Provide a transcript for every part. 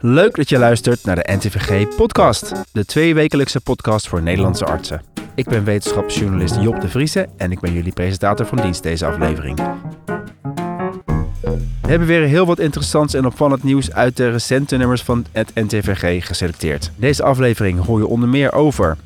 Leuk dat je luistert naar de NTVG Podcast, de tweewekelijkse podcast voor Nederlandse artsen. Ik ben wetenschapsjournalist Job de Vriese en ik ben jullie presentator van dienst deze aflevering. We hebben weer heel wat interessants en opvallend nieuws uit de recente nummers van het NTVG geselecteerd. Deze aflevering hoor je onder meer over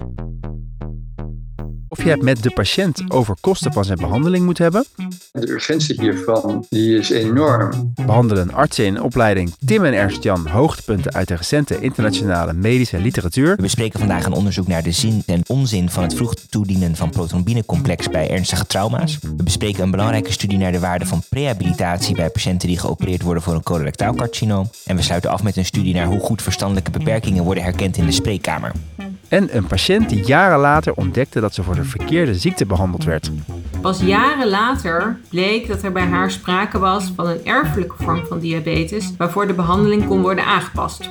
of je het met de patiënt over kosten van zijn behandeling moet hebben. De urgentie hiervan die is enorm. Behandelen artsen in opleiding Tim en Ernst Jan hoogtepunten uit de recente internationale medische literatuur. We bespreken vandaag een onderzoek naar de zin en onzin van het vroeg toedienen van protonbinecomplex bij ernstige trauma's. We bespreken een belangrijke studie naar de waarde van prehabilitatie bij patiënten die geopereerd worden voor een colorectaal carcinoom. En we sluiten af met een studie naar hoe goed verstandelijke beperkingen worden herkend in de spreekkamer. En een patiënt die jaren later ontdekte dat ze voor de verkeerde ziekte behandeld werd. Pas jaren later bleek dat er bij haar sprake was van een erfelijke vorm van diabetes waarvoor de behandeling kon worden aangepast.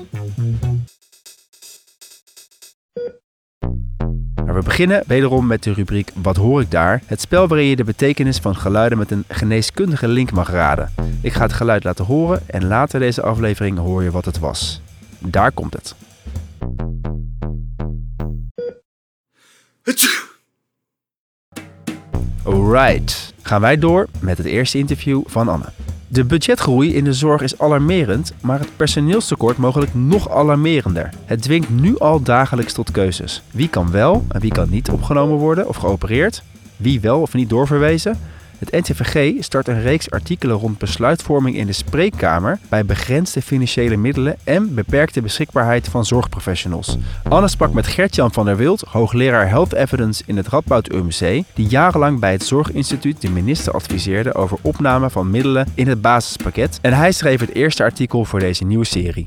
Maar we beginnen wederom met de rubriek Wat hoor ik daar? Het spel waarin je de betekenis van geluiden met een geneeskundige link mag raden. Ik ga het geluid laten horen en later deze aflevering hoor je wat het was. Daar komt het. Alright, gaan wij door met het eerste interview van Anne. De budgetgroei in de zorg is alarmerend, maar het personeelstekort mogelijk nog alarmerender. Het dwingt nu al dagelijks tot keuzes. Wie kan wel en wie kan niet opgenomen worden of geopereerd? Wie wel of niet doorverwezen? Het NTVG start een reeks artikelen rond besluitvorming in de spreekkamer bij begrensde financiële middelen en beperkte beschikbaarheid van zorgprofessionals. Anne sprak met Gertjan van der Wild, hoogleraar Health Evidence in het Radboud UMC, die jarenlang bij het Zorginstituut de minister adviseerde over opname van middelen in het basispakket. En hij schreef het eerste artikel voor deze nieuwe serie.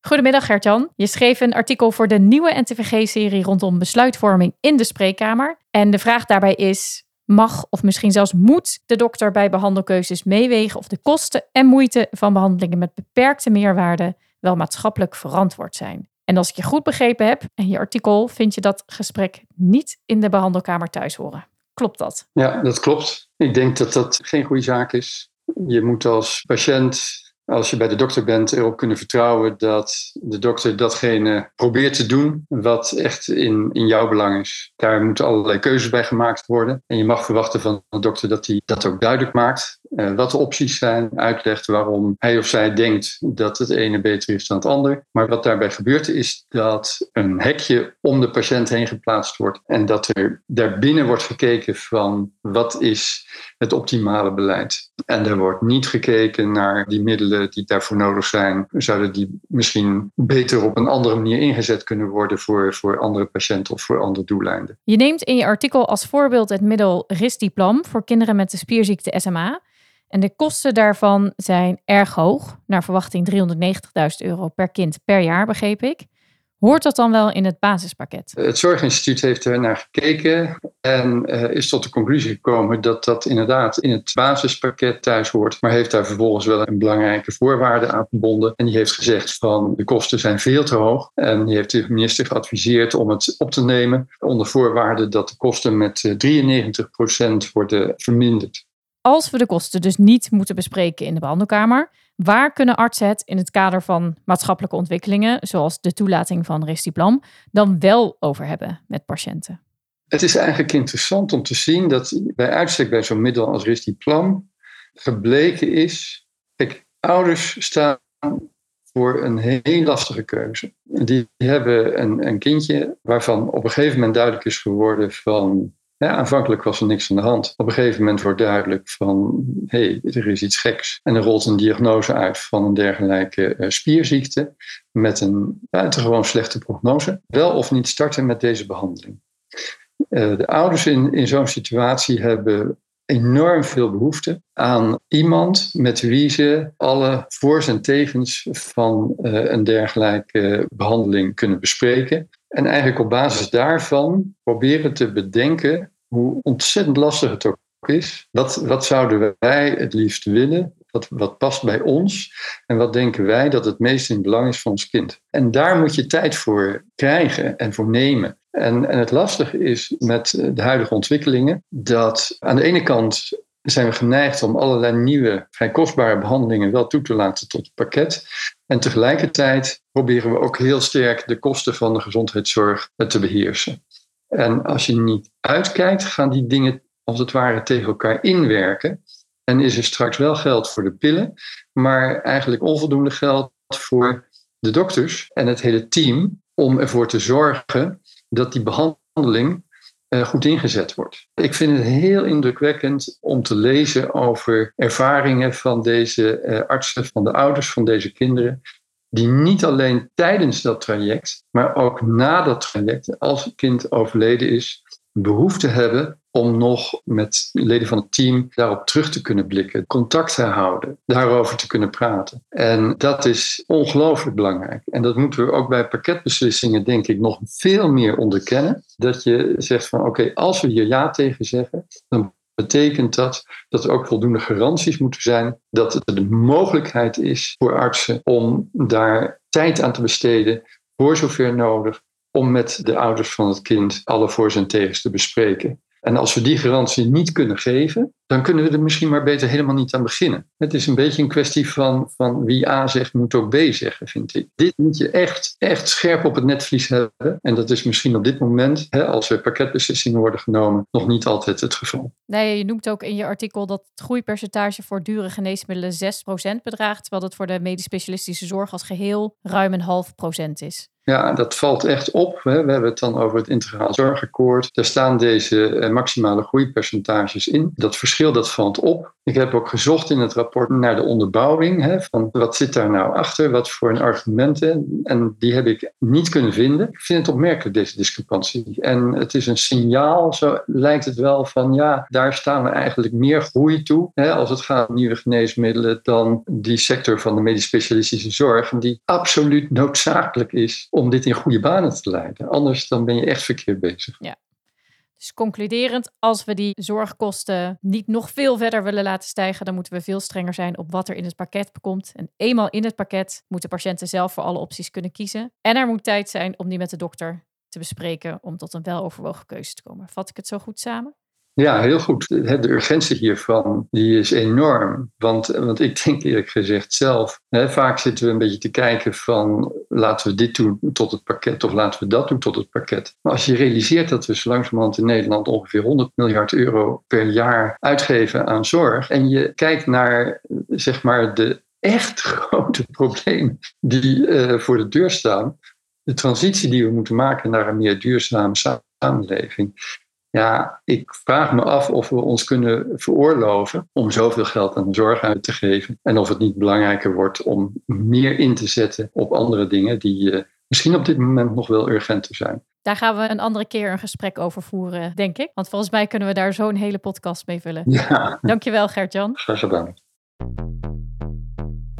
Goedemiddag Gertjan. Je schreef een artikel voor de nieuwe NTVG-serie rondom besluitvorming in de spreekkamer. En de vraag daarbij is: mag of misschien zelfs moet de dokter bij behandelkeuzes meewegen of de kosten en moeite van behandelingen met beperkte meerwaarde wel maatschappelijk verantwoord zijn. En als ik je goed begrepen heb en je artikel, vind je dat gesprek niet in de behandelkamer thuis horen. Klopt dat? Ja, dat klopt. Ik denk dat dat geen goede zaak is. Je moet als patiënt als je bij de dokter bent, erop kunnen vertrouwen dat de dokter datgene probeert te doen wat echt in, in jouw belang is. Daar moeten allerlei keuzes bij gemaakt worden. En je mag verwachten van de dokter dat hij dat ook duidelijk maakt. Uh, wat de opties zijn, uitlegt waarom hij of zij denkt dat het ene beter is dan het ander. Maar wat daarbij gebeurt is dat een hekje om de patiënt heen geplaatst wordt. En dat er daarbinnen wordt gekeken van wat is het optimale beleid. En er wordt niet gekeken naar die middelen die daarvoor nodig zijn. Zouden die misschien beter op een andere manier ingezet kunnen worden voor, voor andere patiënten of voor andere doeleinden? Je neemt in je artikel als voorbeeld het middel Ristiplam voor kinderen met de spierziekte SMA. En de kosten daarvan zijn erg hoog, naar verwachting 390.000 euro per kind per jaar, begreep ik. Hoort dat dan wel in het basispakket? Het Zorginstituut heeft er naar gekeken en uh, is tot de conclusie gekomen dat dat inderdaad in het basispakket thuis hoort, maar heeft daar vervolgens wel een belangrijke voorwaarde aan verbonden. En die heeft gezegd van de kosten zijn veel te hoog en die heeft de minister geadviseerd om het op te nemen onder voorwaarde dat de kosten met 93% worden verminderd. Als we de kosten dus niet moeten bespreken in de behandelkamer, Waar kunnen artsen het in het kader van maatschappelijke ontwikkelingen, zoals de toelating van Restiplam, dan wel over hebben met patiënten? Het is eigenlijk interessant om te zien dat bij uitstek bij zo'n middel als Restiplam gebleken is, kijk, ouders staan voor een heel lastige keuze. Die hebben een, een kindje waarvan op een gegeven moment duidelijk is geworden van ja, aanvankelijk was er niks aan de hand. Op een gegeven moment wordt duidelijk van, hé, hey, er is iets geks. En er rolt een diagnose uit van een dergelijke uh, spierziekte met een buitengewoon slechte prognose. Wel of niet starten met deze behandeling. Uh, de ouders in, in zo'n situatie hebben enorm veel behoefte aan iemand met wie ze alle voor's en tegens van uh, een dergelijke behandeling kunnen bespreken. En eigenlijk op basis daarvan proberen te bedenken hoe ontzettend lastig het ook is. Wat, wat zouden wij het liefst willen? Wat, wat past bij ons? En wat denken wij dat het meest in belang is van ons kind? En daar moet je tijd voor krijgen en voor nemen. En, en het lastige is met de huidige ontwikkelingen dat aan de ene kant zijn we geneigd om allerlei nieuwe, vrij kostbare behandelingen wel toe te laten tot het pakket. En tegelijkertijd proberen we ook heel sterk de kosten van de gezondheidszorg te beheersen. En als je niet uitkijkt, gaan die dingen als het ware tegen elkaar inwerken. En is er straks wel geld voor de pillen, maar eigenlijk onvoldoende geld voor de dokters en het hele team om ervoor te zorgen dat die behandeling eh, goed ingezet wordt. Ik vind het heel indrukwekkend om te lezen over ervaringen van deze uh, artsen, van de ouders van deze kinderen, die niet alleen tijdens dat traject, maar ook na dat traject, als het kind overleden is, behoefte hebben om nog met leden van het team daarop terug te kunnen blikken, contact te houden, daarover te kunnen praten. En dat is ongelooflijk belangrijk. En dat moeten we ook bij pakketbeslissingen, denk ik, nog veel meer onderkennen. Dat je zegt van oké, als we hier ja tegen zeggen, dan betekent dat dat er ook voldoende garanties moeten zijn dat het de mogelijkheid is voor artsen om daar tijd aan te besteden, voor zover nodig, om met de ouders van het kind alle voor's en tegens te bespreken. En als we die garantie niet kunnen geven, dan kunnen we er misschien maar beter helemaal niet aan beginnen. Het is een beetje een kwestie van, van wie A zegt, moet ook B zeggen, vind ik. Dit moet je echt, echt scherp op het netvlies hebben. En dat is misschien op dit moment, hè, als er pakketbeslissingen worden genomen, nog niet altijd het geval. Nee, je noemt ook in je artikel dat het groeipercentage voor dure geneesmiddelen 6% bedraagt, terwijl dat voor de medisch specialistische zorg als geheel ruim een half procent is. Ja, dat valt echt op. We hebben het dan over het integraal zorgakkoord. Daar staan deze eh, maximale groeipercentages in. Dat verschil dat valt op. Ik heb ook gezocht in het rapport naar de onderbouwing. Van wat zit daar nou achter? Wat voor argumenten? En die heb ik niet kunnen vinden. Ik vind het opmerkelijk, deze discrepantie. En het is een signaal, zo lijkt het wel, van ja, daar staan we eigenlijk meer groei toe. Als het gaat om nieuwe geneesmiddelen dan die sector van de medisch specialistische zorg. Die absoluut noodzakelijk is om dit in goede banen te leiden. Anders dan ben je echt verkeerd bezig. Ja. Dus concluderend, als we die zorgkosten niet nog veel verder willen laten stijgen, dan moeten we veel strenger zijn op wat er in het pakket komt. En eenmaal in het pakket moeten patiënten zelf voor alle opties kunnen kiezen. En er moet tijd zijn om die met de dokter te bespreken om tot een weloverwogen keuze te komen. Vat ik het zo goed samen? Ja, heel goed. De urgentie hiervan die is enorm. Want, want ik denk eerlijk gezegd zelf, hè, vaak zitten we een beetje te kijken van laten we dit doen tot het pakket of laten we dat doen tot het pakket. Maar als je realiseert dat we zo langzamerhand in Nederland ongeveer 100 miljard euro per jaar uitgeven aan zorg en je kijkt naar zeg maar de echt grote problemen die uh, voor de deur staan, de transitie die we moeten maken naar een meer duurzame samenleving ja, ik vraag me af of we ons kunnen veroorloven om zoveel geld aan de zorg uit te geven. En of het niet belangrijker wordt om meer in te zetten op andere dingen die uh, misschien op dit moment nog wel urgenter zijn. Daar gaan we een andere keer een gesprek over voeren, denk ik. Want volgens mij kunnen we daar zo'n hele podcast mee vullen. Ja. Dankjewel, Gert-Jan. Graag gedaan.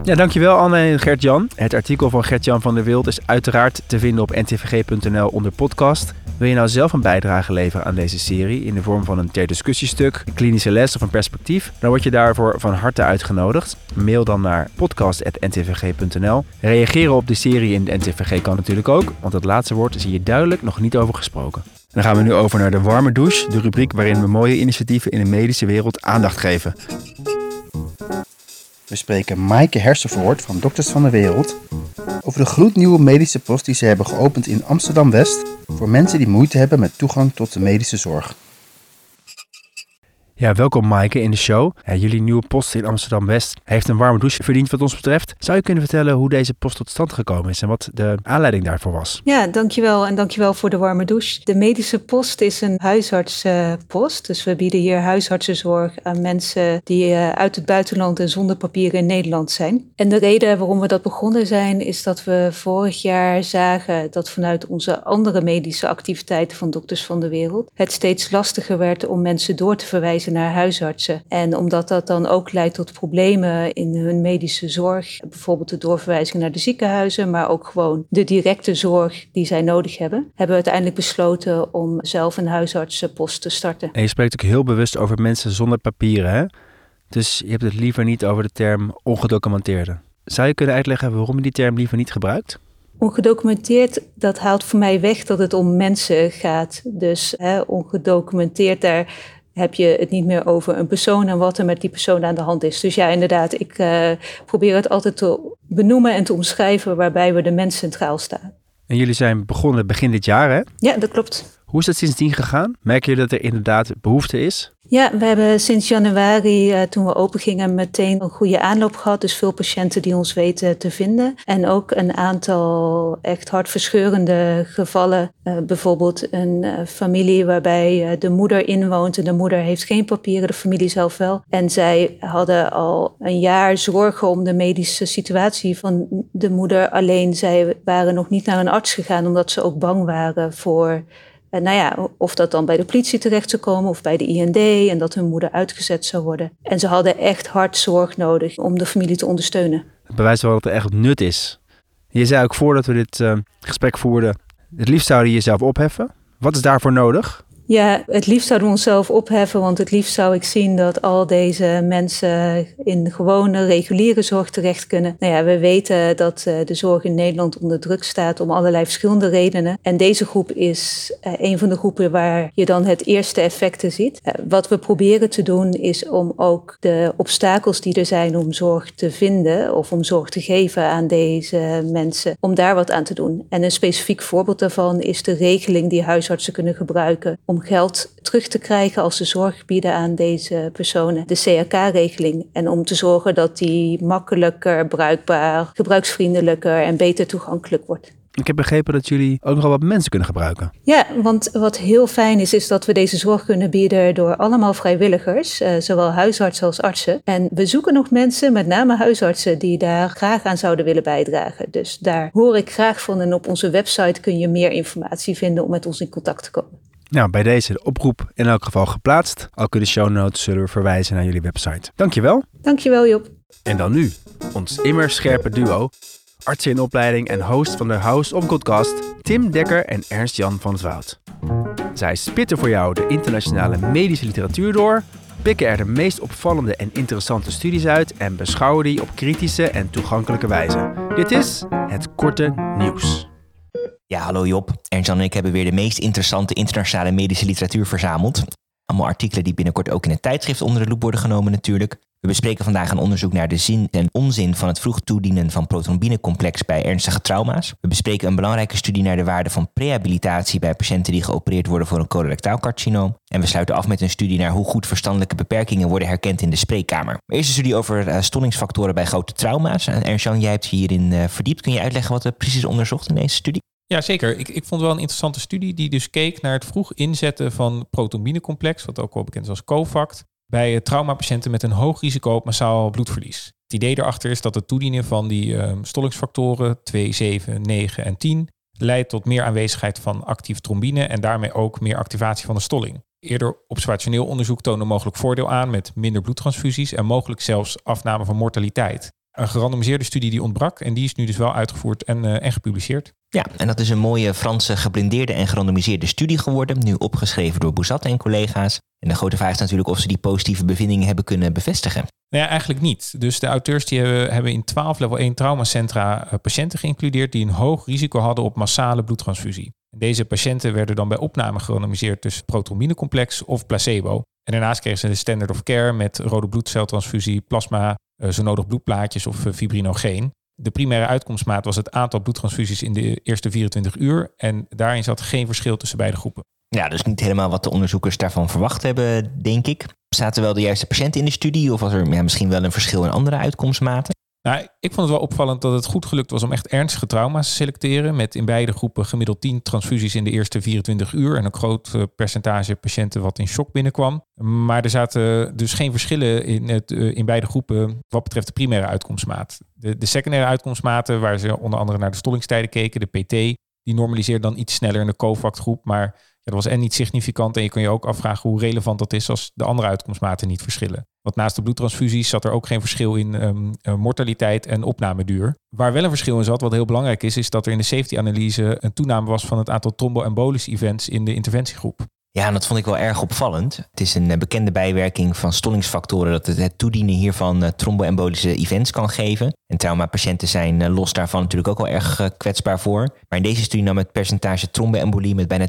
Ja, dankjewel Anne en Gert-Jan. Het artikel van Gert-Jan van der Wild is uiteraard te vinden op ntvg.nl onder podcast. Wil je nou zelf een bijdrage leveren aan deze serie in de vorm van een ter discussiestuk, een klinische les of een perspectief? Dan word je daarvoor van harte uitgenodigd. Mail dan naar podcast.ntvg.nl. Reageren op de serie in de NTVG kan natuurlijk ook, want het laatste woord is hier duidelijk nog niet over gesproken. Dan gaan we nu over naar de warme douche, de rubriek waarin we mooie initiatieven in de medische wereld aandacht geven. We spreken Maaike Hersenvoort van Dokters van de Wereld over de gloednieuwe medische post die ze hebben geopend in Amsterdam-West voor mensen die moeite hebben met toegang tot de medische zorg. Ja, welkom Maaike in de show. Jullie nieuwe post in Amsterdam-West heeft een warme douche verdiend wat ons betreft. Zou je kunnen vertellen hoe deze post tot stand gekomen is en wat de aanleiding daarvoor was? Ja, dankjewel en dankjewel voor de warme douche. De medische post is een huisartspost. Dus we bieden hier huisartsenzorg aan mensen die eh, uit het buitenland en zonder papieren in Nederland zijn. En de reden waarom we dat begonnen zijn is dat we vorig jaar zagen dat vanuit onze andere medische activiteiten van Dokters van de Wereld het steeds lastiger werd om mensen door te verwijzen naar huisartsen. En omdat dat dan ook leidt tot problemen in hun medische zorg, bijvoorbeeld de doorverwijzing naar de ziekenhuizen, maar ook gewoon de directe zorg die zij nodig hebben, hebben we uiteindelijk besloten om zelf een huisartsenpost te starten. En je spreekt ook heel bewust over mensen zonder papieren, hè? Dus je hebt het liever niet over de term ongedocumenteerde. Zou je kunnen uitleggen waarom je die term liever niet gebruikt? Ongedocumenteerd, dat haalt voor mij weg dat het om mensen gaat. Dus hè, ongedocumenteerd, daar heb je het niet meer over een persoon en wat er met die persoon aan de hand is. Dus ja, inderdaad, ik uh, probeer het altijd te benoemen en te omschrijven waarbij we de mens centraal staan. En jullie zijn begonnen begin dit jaar, hè? Ja, dat klopt. Hoe is dat sindsdien gegaan? Merken jullie dat er inderdaad behoefte is? Ja, we hebben sinds januari, uh, toen we open gingen, meteen een goede aanloop gehad. Dus veel patiënten die ons weten te vinden. En ook een aantal echt hartverscheurende gevallen. Uh, bijvoorbeeld een uh, familie waarbij de moeder inwoont en de moeder heeft geen papieren, de familie zelf wel. En zij hadden al een jaar zorgen om de medische situatie van de moeder. Alleen zij waren nog niet naar een arts gegaan omdat ze ook bang waren voor en nou ja, of dat dan bij de politie terecht zou komen of bij de IND en dat hun moeder uitgezet zou worden. En ze hadden echt hard zorg nodig om de familie te ondersteunen. Het bewijst wel dat er echt nut is. Je zei ook voordat we dit uh, gesprek voerden, het liefst zou je jezelf opheffen. Wat is daarvoor nodig? Ja, het liefst zouden we onszelf opheffen, want het liefst zou ik zien dat al deze mensen in gewone reguliere zorg terecht kunnen. Nou ja, we weten dat eh, de zorg in Nederland onder druk staat om allerlei verschillende redenen. En deze groep is uh, een van de groepen waar je dan het eerste effecten ziet. Uh, wat we proberen te doen is om ook de obstakels die er zijn om zorg te vinden of om zorg te geven aan deze mensen, om daar wat aan te doen. En een specifiek voorbeeld daarvan is de regeling die huisartsen kunnen gebruiken om om geld terug te krijgen als ze zorg bieden aan deze personen. De CRK-regeling. En om te zorgen dat die makkelijker, bruikbaar, gebruiksvriendelijker en beter toegankelijk wordt. Ik heb begrepen dat jullie ook nogal wat mensen kunnen gebruiken. Ja, want wat heel fijn is, is dat we deze zorg kunnen bieden door allemaal vrijwilligers, uh, zowel huisartsen als artsen. En we zoeken nog mensen, met name huisartsen, die daar graag aan zouden willen bijdragen. Dus daar hoor ik graag van en op onze website kun je meer informatie vinden om met ons in contact te komen. Nou, bij deze de oproep in elk geval geplaatst. Ook in de show notes zullen we verwijzen naar jullie website. Dankjewel. Dankjewel Job. En dan nu, ons immer scherpe duo. Arts in opleiding en host van de House of Godcast, Tim Dekker en Ernst-Jan van het Woud. Zij spitten voor jou de internationale medische literatuur door, pikken er de meest opvallende en interessante studies uit en beschouwen die op kritische en toegankelijke wijze. Dit is het korte nieuws. Ja, hallo Job. Ernst en ik hebben weer de meest interessante internationale medische literatuur verzameld. Allemaal artikelen die binnenkort ook in het tijdschrift onder de loep worden genomen natuurlijk. We bespreken vandaag een onderzoek naar de zin en onzin van het vroeg toedienen van protonbinecomplex bij ernstige trauma's. We bespreken een belangrijke studie naar de waarde van prehabilitatie bij patiënten die geopereerd worden voor een colorectaal carcinoom. En we sluiten af met een studie naar hoe goed verstandelijke beperkingen worden herkend in de spreekkamer. Eerst een studie over uh, stollingsfactoren bij grote trauma's. En Ernst-Jan, jij hebt je hierin uh, verdiept. Kun je uitleggen wat er precies onderzocht in deze studie? Ja, zeker. Ik, ik vond wel een interessante studie die dus keek naar het vroeg inzetten van protonbinecomplex, wat ook wel bekend is als COVACT, bij traumapatiënten met een hoog risico op massaal bloedverlies. Het idee erachter is dat het toedienen van die uh, stollingsfactoren 2, 7, 9 en 10 leidt tot meer aanwezigheid van actief trombine en daarmee ook meer activatie van de stolling. Eerder observationeel onderzoek toonde mogelijk voordeel aan met minder bloedtransfusies en mogelijk zelfs afname van mortaliteit. Een gerandomiseerde studie die ontbrak en die is nu dus wel uitgevoerd en, uh, en gepubliceerd. Ja, en dat is een mooie Franse geblindeerde en gerandomiseerde studie geworden, nu opgeschreven door Bouzat en collega's. En de grote vraag is natuurlijk of ze die positieve bevindingen hebben kunnen bevestigen. Nee, nou eigenlijk niet. Dus de auteurs die hebben, hebben in 12 level 1 traumacentra eh, patiënten geïncludeerd die een hoog risico hadden op massale bloedtransfusie. Deze patiënten werden dan bij opname gerandomiseerd tussen protonbinecomplex of placebo. En daarnaast kregen ze de standard of care met rode bloedceltransfusie, plasma, zo nodig bloedplaatjes of uh, fibrinogeen. De primaire uitkomstmaat was het aantal bloedtransfusies in de eerste 24 uur. En daarin zat geen verschil tussen beide groepen. Ja, dus niet helemaal wat de onderzoekers daarvan verwacht hebben, denk ik. Zaten wel de juiste patiënten in de studie of was er misschien wel een verschil in andere uitkomstmaten? Nou, ik vond het wel opvallend dat het goed gelukt was om echt ernstige trauma's te selecteren. Met in beide groepen gemiddeld 10 transfusies in de eerste 24 uur. En een groot eh, percentage patiënten wat in shock binnenkwam. Maar er zaten dus geen verschillen in, het, eh, in beide groepen wat betreft de primaire uitkomstmaat. De, de secundaire uitkomstmaten, waar ze onder andere naar de stollingstijden keken, de PT, die normaliseert dan iets sneller in de COVAX groep. Maar dat was en niet significant. En je kan je ook afvragen hoe relevant dat is als de andere uitkomstmaten niet verschillen. Want naast de bloedtransfusies zat er ook geen verschil in um, mortaliteit en opnameduur. Waar wel een verschil in zat, wat heel belangrijk is, is dat er in de safety-analyse een toename was van het aantal tromboembolische events in de interventiegroep. Ja, en dat vond ik wel erg opvallend. Het is een eh, bekende bijwerking van stollingsfactoren dat het, het toedienen hiervan uh, tromboembolische events kan geven. En traumapatiënten zijn uh, los daarvan natuurlijk ook wel erg uh, kwetsbaar voor. Maar in deze studie nam het percentage tromboembolie met bijna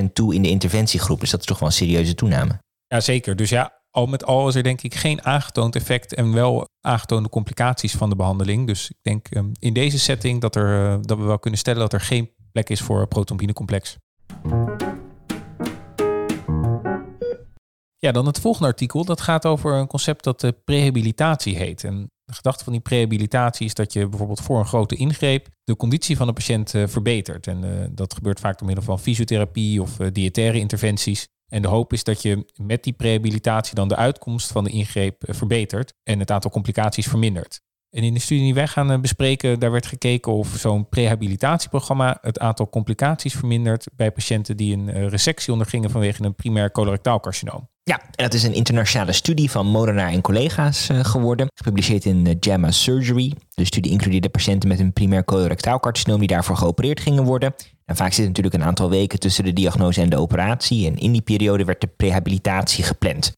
10% toe in de interventiegroep. Dus dat is toch wel een serieuze toename. Ja, zeker. Dus ja, al met al is er denk ik geen aangetoond effect en wel aangetoonde complicaties van de behandeling. Dus ik denk ehm, in deze setting dat, er, eh, dat we wel kunnen stellen dat er geen plek is voor protonbinecomplex. Ja, dan het volgende artikel. Dat gaat over een concept dat prehabilitatie heet. En de gedachte van die prehabilitatie is dat je bijvoorbeeld voor een grote ingreep de conditie van de patiënt uh, verbetert. En uh, dat gebeurt vaak door middel van fysiotherapie of diëtaire interventies. En de hoop is dat je met die prehabilitatie dan de uitkomst van de ingreep verbetert en het aantal complicaties vermindert. En in de studie die wij gaan bespreken, daar werd gekeken of zo'n prehabilitatieprogramma het aantal complicaties vermindert bij patiënten die een resectie ondergingen vanwege een primair colorectaal carcinoom. Ja, en dat is een internationale studie van Molenaar en collega's geworden. Gepubliceerd in JAMA Surgery. De studie includeerde patiënten met een primair colorectaal carcinoom die daarvoor geopereerd gingen worden. En vaak zit natuurlijk een aantal weken tussen de diagnose en de operatie. En in die periode werd de prehabilitatie gepland.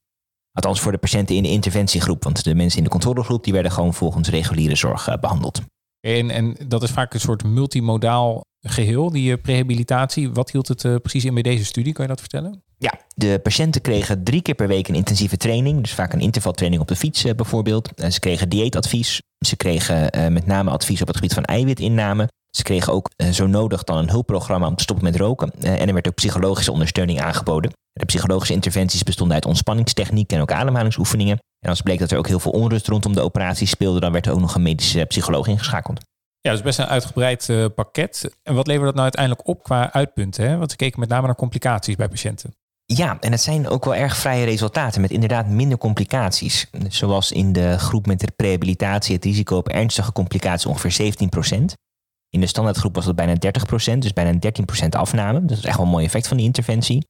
Althans voor de patiënten in de interventiegroep. Want de mensen in de controlegroep die werden gewoon volgens reguliere zorg uh, behandeld. En, en dat is vaak een soort multimodaal geheel, die prehabilitatie. Wat hield het precies in bij deze studie? Kan je dat vertellen? Ja, de patiënten kregen drie keer per week een intensieve training. Dus vaak een intervaltraining op de fiets uh, bijvoorbeeld. En ze kregen dieetadvies. Ze kregen met name advies op het gebied van eiwitinname. Ze kregen ook uh, zo nodig dan een hulpprogramma om te stoppen met roken. en er werd ook psychologische ondersteuning aangeboden. De psychologische interventies bestonden uit ontspanningstechniek en ook ademhalingsoefeningen. En als bleek dat er ook heel veel onrust rondom de operatie speelde, dan werd er ook nog een medische psycholoog ingeschakeld. Ja, dus best een uitgebreid uh, pakket. En wat levert dat nou uiteindelijk op qua uitpunten? Hè? Want ze keken met name naar complicaties bij patiënten. Ja, en het zijn ook wel erg vrije resultaten met inderdaad minder complicaties. Zoals in de groep met de rehabilitatie het risico op ernstige complicaties ongeveer 17%. In de standaardgroep was dat bijna 30%, dus bijna 13% afname. Dat is echt wel een mooi effect van die interventie.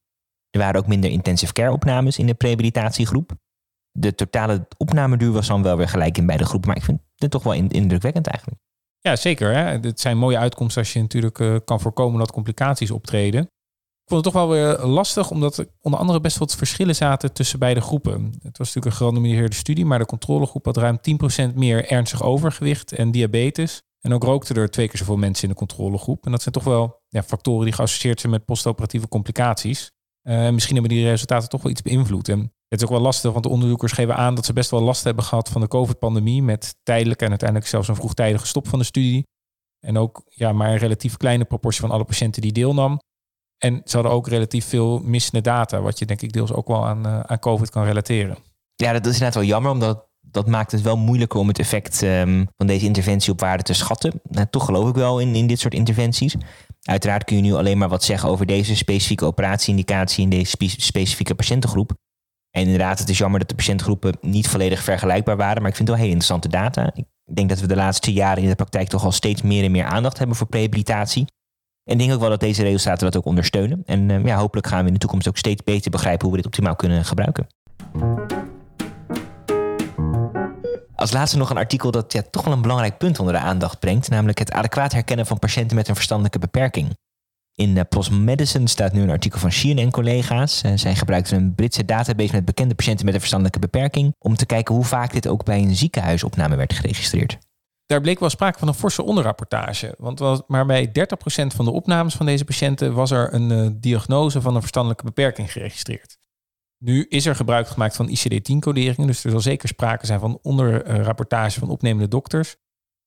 Er waren ook minder intensive care opnames in de rehabilitatiegroep. De totale opnameduur was dan wel weer gelijk in beide groepen, maar ik vind het toch wel indrukwekkend eigenlijk. Ja, zeker. Hè? Het zijn mooie uitkomsten als je natuurlijk uh, kan voorkomen dat complicaties optreden. Ik vond het toch wel weer lastig, omdat er onder andere best wat verschillen zaten tussen beide groepen. Het was natuurlijk een gerandomiseerde studie, maar de controlegroep had ruim 10% meer ernstig overgewicht en diabetes. En ook rookten er twee keer zoveel mensen in de controlegroep. En dat zijn toch wel ja, factoren die geassocieerd zijn met postoperatieve complicaties. Uh, misschien hebben die resultaten toch wel iets beïnvloed. En het is ook wel lastig, want de onderzoekers geven aan dat ze best wel last hebben gehad van de COVID-pandemie. Met tijdelijk en uiteindelijk zelfs een vroegtijdige stop van de studie. En ook ja, maar een relatief kleine proportie van alle patiënten die deelnam. En ze hadden ook relatief veel missende data, wat je denk ik deels ook wel aan, uh, aan COVID kan relateren. Ja, dat is inderdaad wel jammer, omdat dat maakt het wel moeilijker om het effect um, van deze interventie op waarde te schatten. Nou, toch geloof ik wel in, in dit soort interventies. Uiteraard kun je nu alleen maar wat zeggen over deze specifieke operatieindicatie in deze spe specifieke patiëntengroep. En inderdaad, het is jammer dat de patiëntgroepen niet volledig vergelijkbaar waren, maar ik vind het wel heel interessante data. Ik denk dat we de laatste jaren in de praktijk toch al steeds meer en meer aandacht hebben voor rehabilitatie. En ik denk ook wel dat deze resultaten dat ook ondersteunen. En uh, ja, hopelijk gaan we in de toekomst ook steeds beter begrijpen hoe we dit optimaal kunnen gebruiken. Als laatste nog een artikel dat ja, toch wel een belangrijk punt onder de aandacht brengt, namelijk het adequaat herkennen van patiënten met een verstandelijke beperking. In uh, PLOS Medicine staat nu een artikel van Sheehan en collega's. Uh, zij gebruikten een Britse database met bekende patiënten met een verstandelijke beperking om te kijken hoe vaak dit ook bij een ziekenhuisopname werd geregistreerd daar bleek wel sprake van een forse onderrapportage. Want maar bij 30% van de opnames van deze patiënten was er een uh, diagnose van een verstandelijke beperking geregistreerd. Nu is er gebruik gemaakt van ICD-10-coderingen, dus er zal zeker sprake zijn van onderrapportage van opnemende dokters.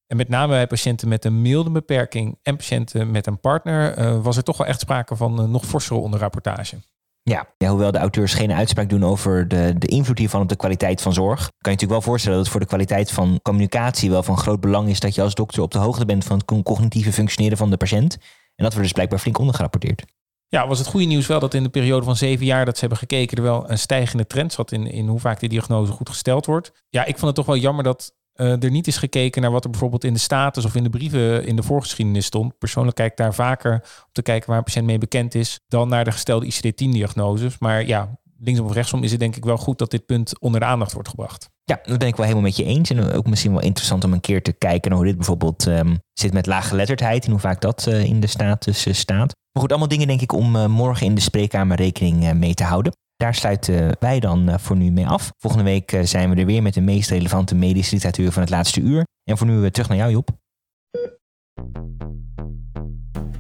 En met name bij patiënten met een milde beperking en patiënten met een partner uh, was er toch wel echt sprake van uh, nog forsere onderrapportage. Ja. ja, hoewel de auteurs geen uitspraak doen over de, de invloed hiervan op de kwaliteit van zorg, kan je natuurlijk wel voorstellen dat het voor de kwaliteit van communicatie wel van groot belang is dat je als dokter op de hoogte bent van het cognitieve functioneren van de patiënt. En dat wordt dus blijkbaar flink ondergerapporteerd. Ja, was het goede nieuws wel dat in de periode van zeven jaar dat ze hebben gekeken er wel een stijgende trend zat in, in hoe vaak de diagnose goed gesteld wordt. Ja, ik vond het toch wel jammer dat uh, er niet is gekeken naar wat er bijvoorbeeld in de status of in de brieven in de voorgeschiedenis stond. Persoonlijk kijk ik daar vaker om te kijken waar een patiënt mee bekend is dan naar de gestelde ICD-10-diagnoses. Maar ja, linksom of rechtsom is het denk ik wel goed dat dit punt onder de aandacht wordt gebracht. Ja, dat ben ik wel helemaal met je eens. En ook misschien wel interessant om een keer te kijken naar hoe dit bijvoorbeeld um, zit met laaggeletterdheid en hoe vaak dat uh, in de status uh, staat. Maar goed, allemaal dingen denk ik om morgen in de spreekkamer rekening mee te houden. Daar sluiten wij dan eh, voor nu mee af. Volgende week eh, zijn we er weer met de meest relevante medische literatuur van het laatste uur. En voor nu terug naar jou, Job.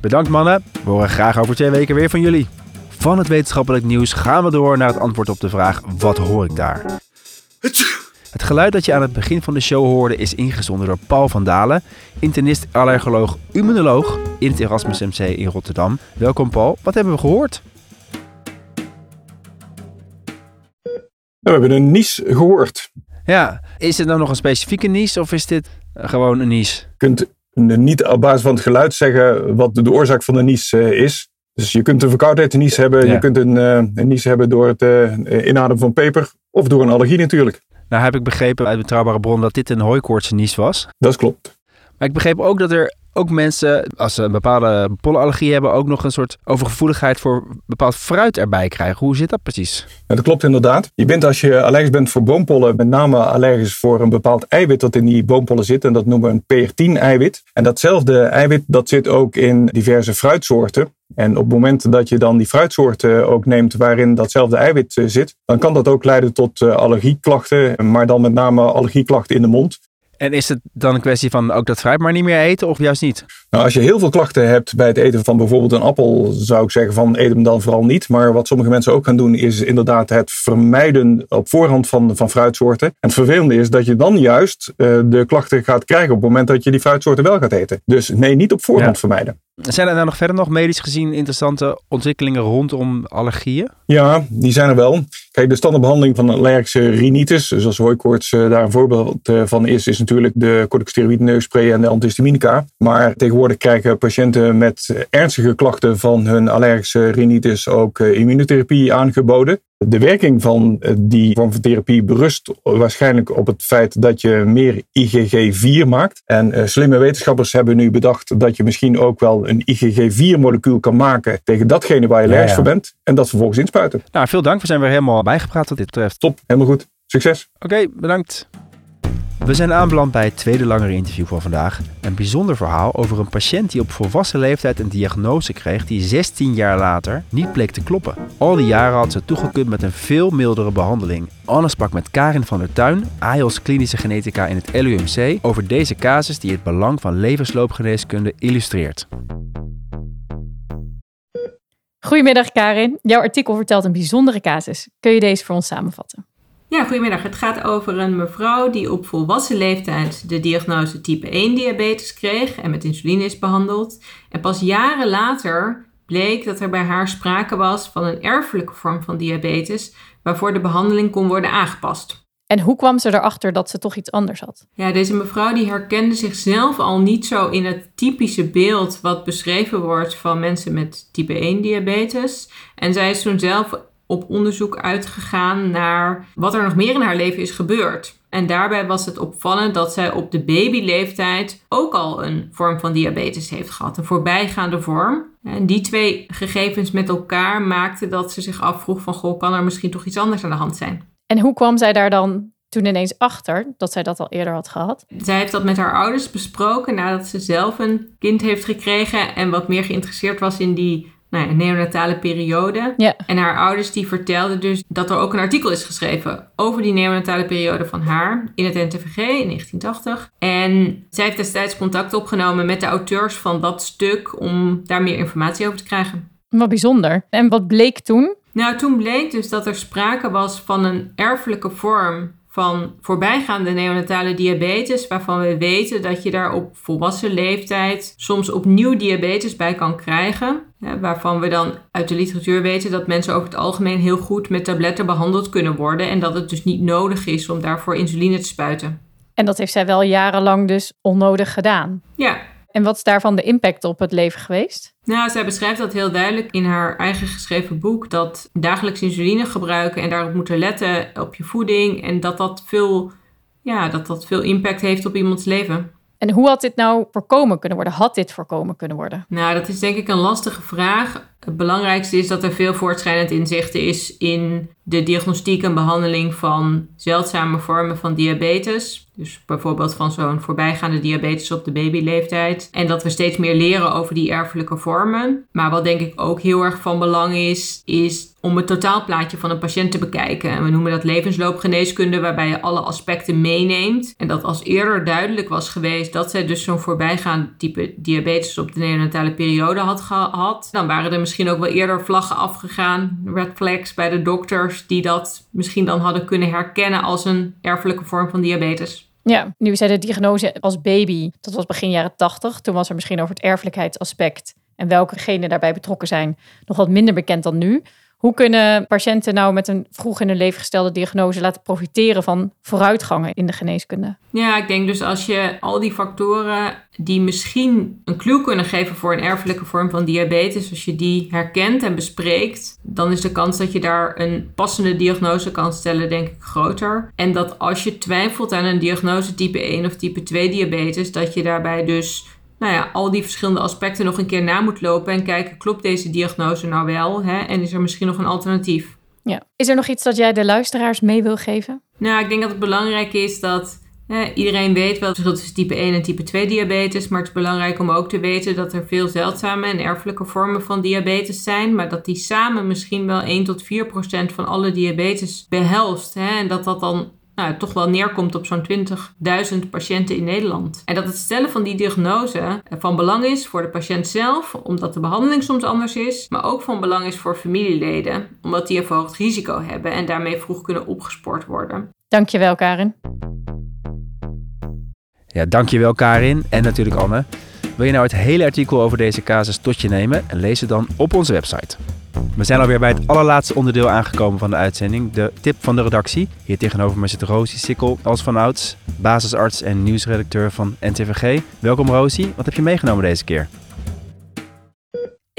Bedankt mannen. We horen graag over twee weken weer van jullie. Van het wetenschappelijk nieuws gaan we door naar het antwoord op de vraag: wat hoor ik daar? Het geluid dat je aan het begin van de show hoorde is ingezonden door Paul van Dalen, internist, allergoloog, immunoloog in het Erasmus MC in Rotterdam. Welkom Paul, wat hebben we gehoord? we hebben een nies gehoord. Ja, is het nou nog een specifieke nies of is dit gewoon een nies? Je kunt niet op basis van het geluid zeggen wat de oorzaak van de nies eh, is. Dus je kunt een verkoudheid nies hebben, Ja. je kunt een, eh, een nies hebben door het eh, inademen van peper of door een allergie natuurlijk. Nou heb ik begrepen uit betrouwbare bron dat dit een hooikoortsnies was. Dat klopt. Maar ik begreep ook dat er ook mensen, als ze een bepaalde pollenallergie hebben, ook nog een soort overgevoeligheid voor bepaald fruit erbij krijgen. Hoe zit dat precies? Dat klopt inderdaad. Je bent als je allergisch bent voor boompollen, met name allergisch voor een bepaald eiwit dat in die boompollen zit. En dat noemen we een PR10-eiwit. En datzelfde eiwit dat zit ook in diverse fruitsoorten. En op het moment dat je dan die fruitsoorten ook neemt waarin datzelfde eiwit eh, zit, dan kan dat ook leiden tot eh, allergieklachten, maar dan met name allergieklachten in de mond. En is het dan een kwestie van ook dat fruit maar niet meer eten of juist niet? Nou, als je heel veel klachten hebt bij het eten van bijvoorbeeld een appel, zou ik zeggen van eet hem dan vooral niet. Maar wat sommige mensen ook gaan doen, is inderdaad het vermijden op voorhand van, van fruitsoorten. En het vervelende is dat je dan juist eh, de klachten gaat krijgen op het moment dat je die fruitsoorten wel gaat eten. Dus nee, niet op voorhand Ja. vermijden. Zijn er nou nog verder nog medisch gezien interessante ontwikkelingen rondom allergieën? Ja, die zijn er wel. Kijk, de standaardbehandeling van allergische rhinitis, zoals hooikoorts eh, daar een voorbeeld eh, van is, is natuurlijk de corticosteroïde neusspray en de antihistaminica. Maar tegenwoordig krijgen patiënten met ernstige klachten van hun allergische rhinitis ook eh, immunotherapie aangeboden. De werking van eh, die vorm van therapie berust waarschijnlijk op het feit dat je meer IgG4 maakt. En eh, slimme wetenschappers hebben nu bedacht dat je misschien ook wel een IgG4-molecuul kan maken tegen datgene waar je allergisch ja. voor bent. En dat vervolgens inspuiten. Nou, veel dank. We zijn weer helemaal bijgepraat wat dit betreft. Top, helemaal goed. Succes. Oké, bedankt. We zijn aanbeland bij het tweede langere interview van vandaag. Een bijzonder verhaal over een patiënt die op volwassen leeftijd een diagnose kreeg die 16 jaar later niet bleek te kloppen. Al die jaren had ze toegekund met een veel mildere behandeling. Anne sprak met Karin van der Tuin, AIOS klinische genetica in het LUMC, over deze casus die het belang van levensloopgeneeskunde illustreert. Goedemiddag Karin. Jouw artikel vertelt een bijzondere casus. Kun je deze voor ons samenvatten? Ja, goedemiddag. Het gaat over een mevrouw die op volwassen leeftijd de diagnose type 1 diabetes kreeg en met insuline is behandeld. En pas jaren later bleek dat er bij haar sprake was van een erfelijke vorm van diabetes waarvoor de behandeling kon worden aangepast. En hoe kwam ze erachter dat ze toch iets anders had? Ja, deze mevrouw die herkende zichzelf al niet zo in het typische beeld wat beschreven wordt van mensen met type 1 diabetes. En zij is toen zelf op onderzoek uitgegaan naar wat er nog meer in haar leven is gebeurd. En daarbij was het opvallend dat zij op de babyleeftijd ook al een vorm van diabetes heeft gehad, een voorbijgaande vorm. En die twee gegevens met elkaar maakten dat ze zich afvroeg van, goh, kan er misschien toch iets anders aan de hand zijn? En hoe kwam zij daar dan toen ineens achter dat zij dat al eerder had gehad? Zij heeft dat met haar ouders besproken nadat ze zelf een kind heeft gekregen en wat meer geïnteresseerd was in die nou ja, neonatale periode. Ja. En haar ouders die vertelden dus dat er ook een artikel is geschreven over die neonatale periode van haar in het NTVG in 1980. En zij heeft destijds contact opgenomen met de auteurs van dat stuk om daar meer informatie over te krijgen. Wat bijzonder. En wat bleek toen? Nou, toen bleek dus dat er sprake was van een erfelijke vorm van voorbijgaande neonatale diabetes, waarvan we weten dat je daar op volwassen leeftijd soms opnieuw diabetes bij kan krijgen. Ja, waarvan we dan uit de literatuur weten dat mensen over het algemeen heel goed met tabletten behandeld kunnen worden en dat het dus niet nodig is om daarvoor insuline te spuiten. En dat heeft zij wel jarenlang dus onnodig gedaan. Ja, En wat is daarvan de impact op het leven geweest? Nou, zij beschrijft dat heel duidelijk in haar eigen geschreven boek. Dat dagelijks insuline gebruiken en daarop moeten letten op je voeding. En dat dat veel, ja, dat dat veel impact heeft op iemands leven. En hoe had dit nou voorkomen kunnen worden? Had dit voorkomen kunnen worden? Nou, dat is denk ik een lastige vraag. Het belangrijkste is dat er veel voortschrijdend inzichten is in de diagnostiek en behandeling van zeldzame vormen van diabetes. Dus bijvoorbeeld van zo'n voorbijgaande diabetes op de babyleeftijd. En dat we steeds meer leren over die erfelijke vormen. Maar wat denk ik ook heel erg van belang is, is om het totaalplaatje van een patiënt te bekijken. En we noemen dat levensloopgeneeskunde, waarbij je alle aspecten meeneemt. En dat als eerder duidelijk was geweest dat zij dus zo'n voorbijgaand type diabetes op de neonatale periode had gehad, dan waren er misschien misschien ook wel eerder vlaggen afgegaan, red flags bij de dokters, die dat misschien dan hadden kunnen herkennen als een erfelijke vorm van diabetes. Ja, nu zei de diagnose als baby, dat was begin jaren 80. Toen was er misschien over het erfelijkheidsaspect en welke genen daarbij betrokken zijn nog wat minder bekend dan nu. Hoe kunnen patiënten nou met een vroeg in hun leven gestelde diagnose laten profiteren van vooruitgangen in de geneeskunde? Ja, ik denk dus als je al die factoren die misschien een clue kunnen geven voor een erfelijke vorm van diabetes, als je die herkent en bespreekt, dan is de kans dat je daar een passende diagnose kan stellen, denk ik, groter. En dat als je twijfelt aan een diagnose type 1 of type 2 diabetes, dat je daarbij dus nou ja, al die verschillende aspecten nog een keer na moet lopen en kijken, klopt deze diagnose nou wel? Hè? En is er misschien nog een alternatief? Ja. Is er nog iets dat jij de luisteraars mee wil geven? Nou, ik denk dat het belangrijk is dat hè, iedereen weet wel het verschil tussen type 1 en type 2 diabetes. Maar het is belangrijk om ook te weten dat er veel zeldzame en erfelijke vormen van diabetes zijn. Maar dat die samen misschien wel 1 tot 4 procent van alle diabetes behelst. Hè? En dat dat dan nou, toch wel neerkomt op zo'n 20.000 patiënten in Nederland. En dat het stellen van die diagnose van belang is voor de patiënt zelf, omdat de behandeling soms anders is, maar ook van belang is voor familieleden, omdat die een verhoogd risico hebben en daarmee vroeg kunnen opgespoord worden. Dankjewel, Karin. Ja, dankjewel Karin en natuurlijk Anne. Wil je nou het hele artikel over deze casus tot je nemen en lees het dan op onze website. We zijn alweer bij het allerlaatste onderdeel aangekomen van de uitzending, de tip van de redactie. Hier tegenover me zit Rosie Sikkel als vanouds, basisarts en nieuwsredacteur van NTVG. Welkom Rosie, wat heb je meegenomen deze keer?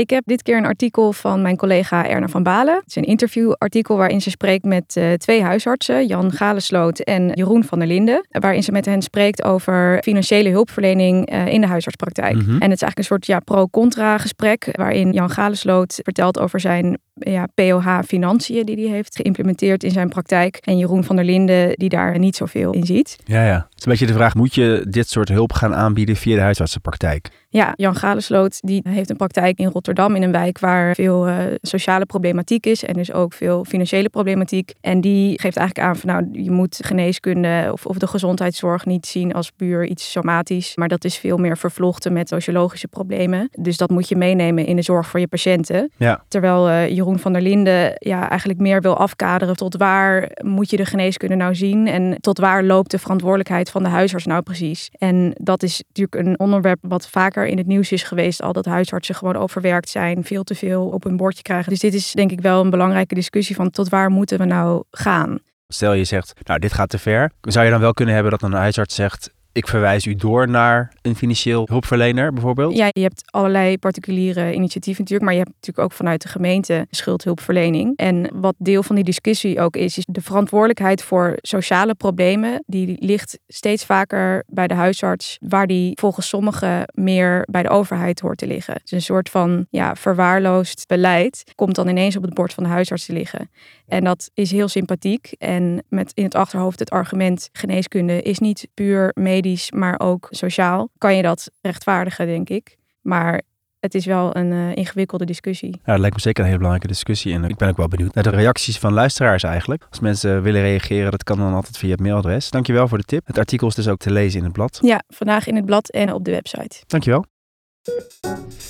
Ik heb dit keer een artikel van mijn collega Erna van Balen. Het is een interviewartikel waarin ze spreekt met uh, twee huisartsen, Jan Galesloot en Jeroen van der Linden. Waarin ze met hen spreekt over financiële hulpverlening uh, in de huisartspraktijk. Mhm. En het is eigenlijk een soort ja, pro-contra gesprek waarin Jan Galesloot vertelt over zijn ja, POH financiën die hij heeft geïmplementeerd in zijn praktijk. En Jeroen van der Linden die daar niet zoveel in ziet. Ja, ja. Het is een beetje de vraag, moet je dit soort hulp gaan aanbieden via de huisartsenpraktijk? Ja, Jan Galesloot die heeft een praktijk in Rotterdam in een wijk waar veel uh, sociale problematiek is en dus ook veel financiële problematiek. En die geeft eigenlijk aan van nou, je moet geneeskunde of, of de gezondheidszorg niet zien als puur iets somatisch, maar dat is veel meer vervlochten met sociologische problemen. Dus dat moet je meenemen in de zorg voor je patiënten. Ja. Terwijl uh, Jeroen van der Linden ja, eigenlijk meer wil afkaderen tot waar moet je de geneeskunde nou zien en tot waar loopt de verantwoordelijkheid van de huisarts nou precies. En dat is natuurlijk een onderwerp wat vaker in het nieuws is geweest, al dat huisartsen gewoon overwerkt zijn, veel te veel op hun bordje krijgen. Dus dit is denk ik wel een belangrijke discussie van tot waar moeten we nou gaan. Stel je zegt, nou dit gaat te ver. Zou je dan wel kunnen hebben dat een huisarts zegt, ik verwijs u door naar een financieel hulpverlener bijvoorbeeld? Ja, je hebt allerlei particuliere initiatieven natuurlijk, maar je hebt natuurlijk ook vanuit de gemeente schuldhulpverlening. En wat deel van die discussie ook is, is de verantwoordelijkheid voor sociale problemen, die ligt steeds vaker bij de huisarts, waar die volgens sommigen meer bij de overheid hoort te liggen. Dus een soort van ja, verwaarloosd beleid komt dan ineens op het bord van de huisarts te liggen. En dat is heel sympathiek. En met in het achterhoofd het argument geneeskunde is niet puur medisch, maar ook sociaal. Kan je dat rechtvaardigen, denk ik. Maar het is wel een uh, ingewikkelde discussie. Ja, dat lijkt me zeker een hele belangrijke discussie. En ik ben ook wel benieuwd naar de reacties van luisteraars eigenlijk. Als mensen willen reageren, dat kan dan altijd via het mailadres. Dankjewel voor de tip. Het artikel is dus ook te lezen in het blad. Ja, vandaag in het blad en op de website. Dankjewel.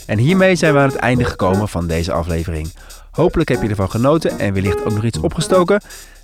En hiermee zijn we aan het einde gekomen van deze aflevering. Hopelijk heb je ervan genoten en wellicht ook nog iets opgestoken.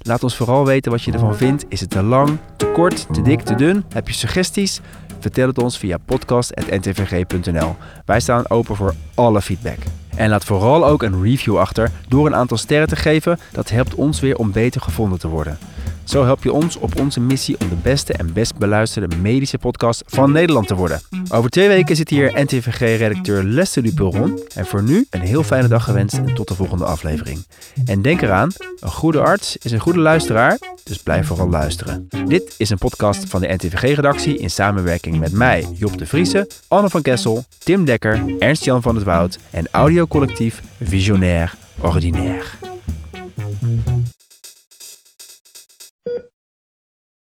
Laat ons vooral weten wat je ervan vindt. Is het te lang, te kort, te dik, te dun? Heb je suggesties? Vertel het ons via podcast.ntvg.nl. Wij staan open voor alle feedback. En laat vooral ook een review achter door een aantal sterren te geven. Dat helpt ons weer om beter gevonden te worden. Zo help je ons op onze missie om de beste en best beluisterde medische podcast van Nederland te worden. Over twee weken zit hier NTVG-redacteur Lester Dupulron. En voor nu een heel fijne dag gewenst en tot de volgende aflevering. En denk eraan, een goede arts is een goede luisteraar, dus blijf vooral luisteren. Dit is een podcast van de NTVG-redactie in samenwerking met mij, Job de Vriese, Anne van Kessel, Tim Dekker, Ernst-Jan van het Woud en audiocollectief Visionair Ordinaire.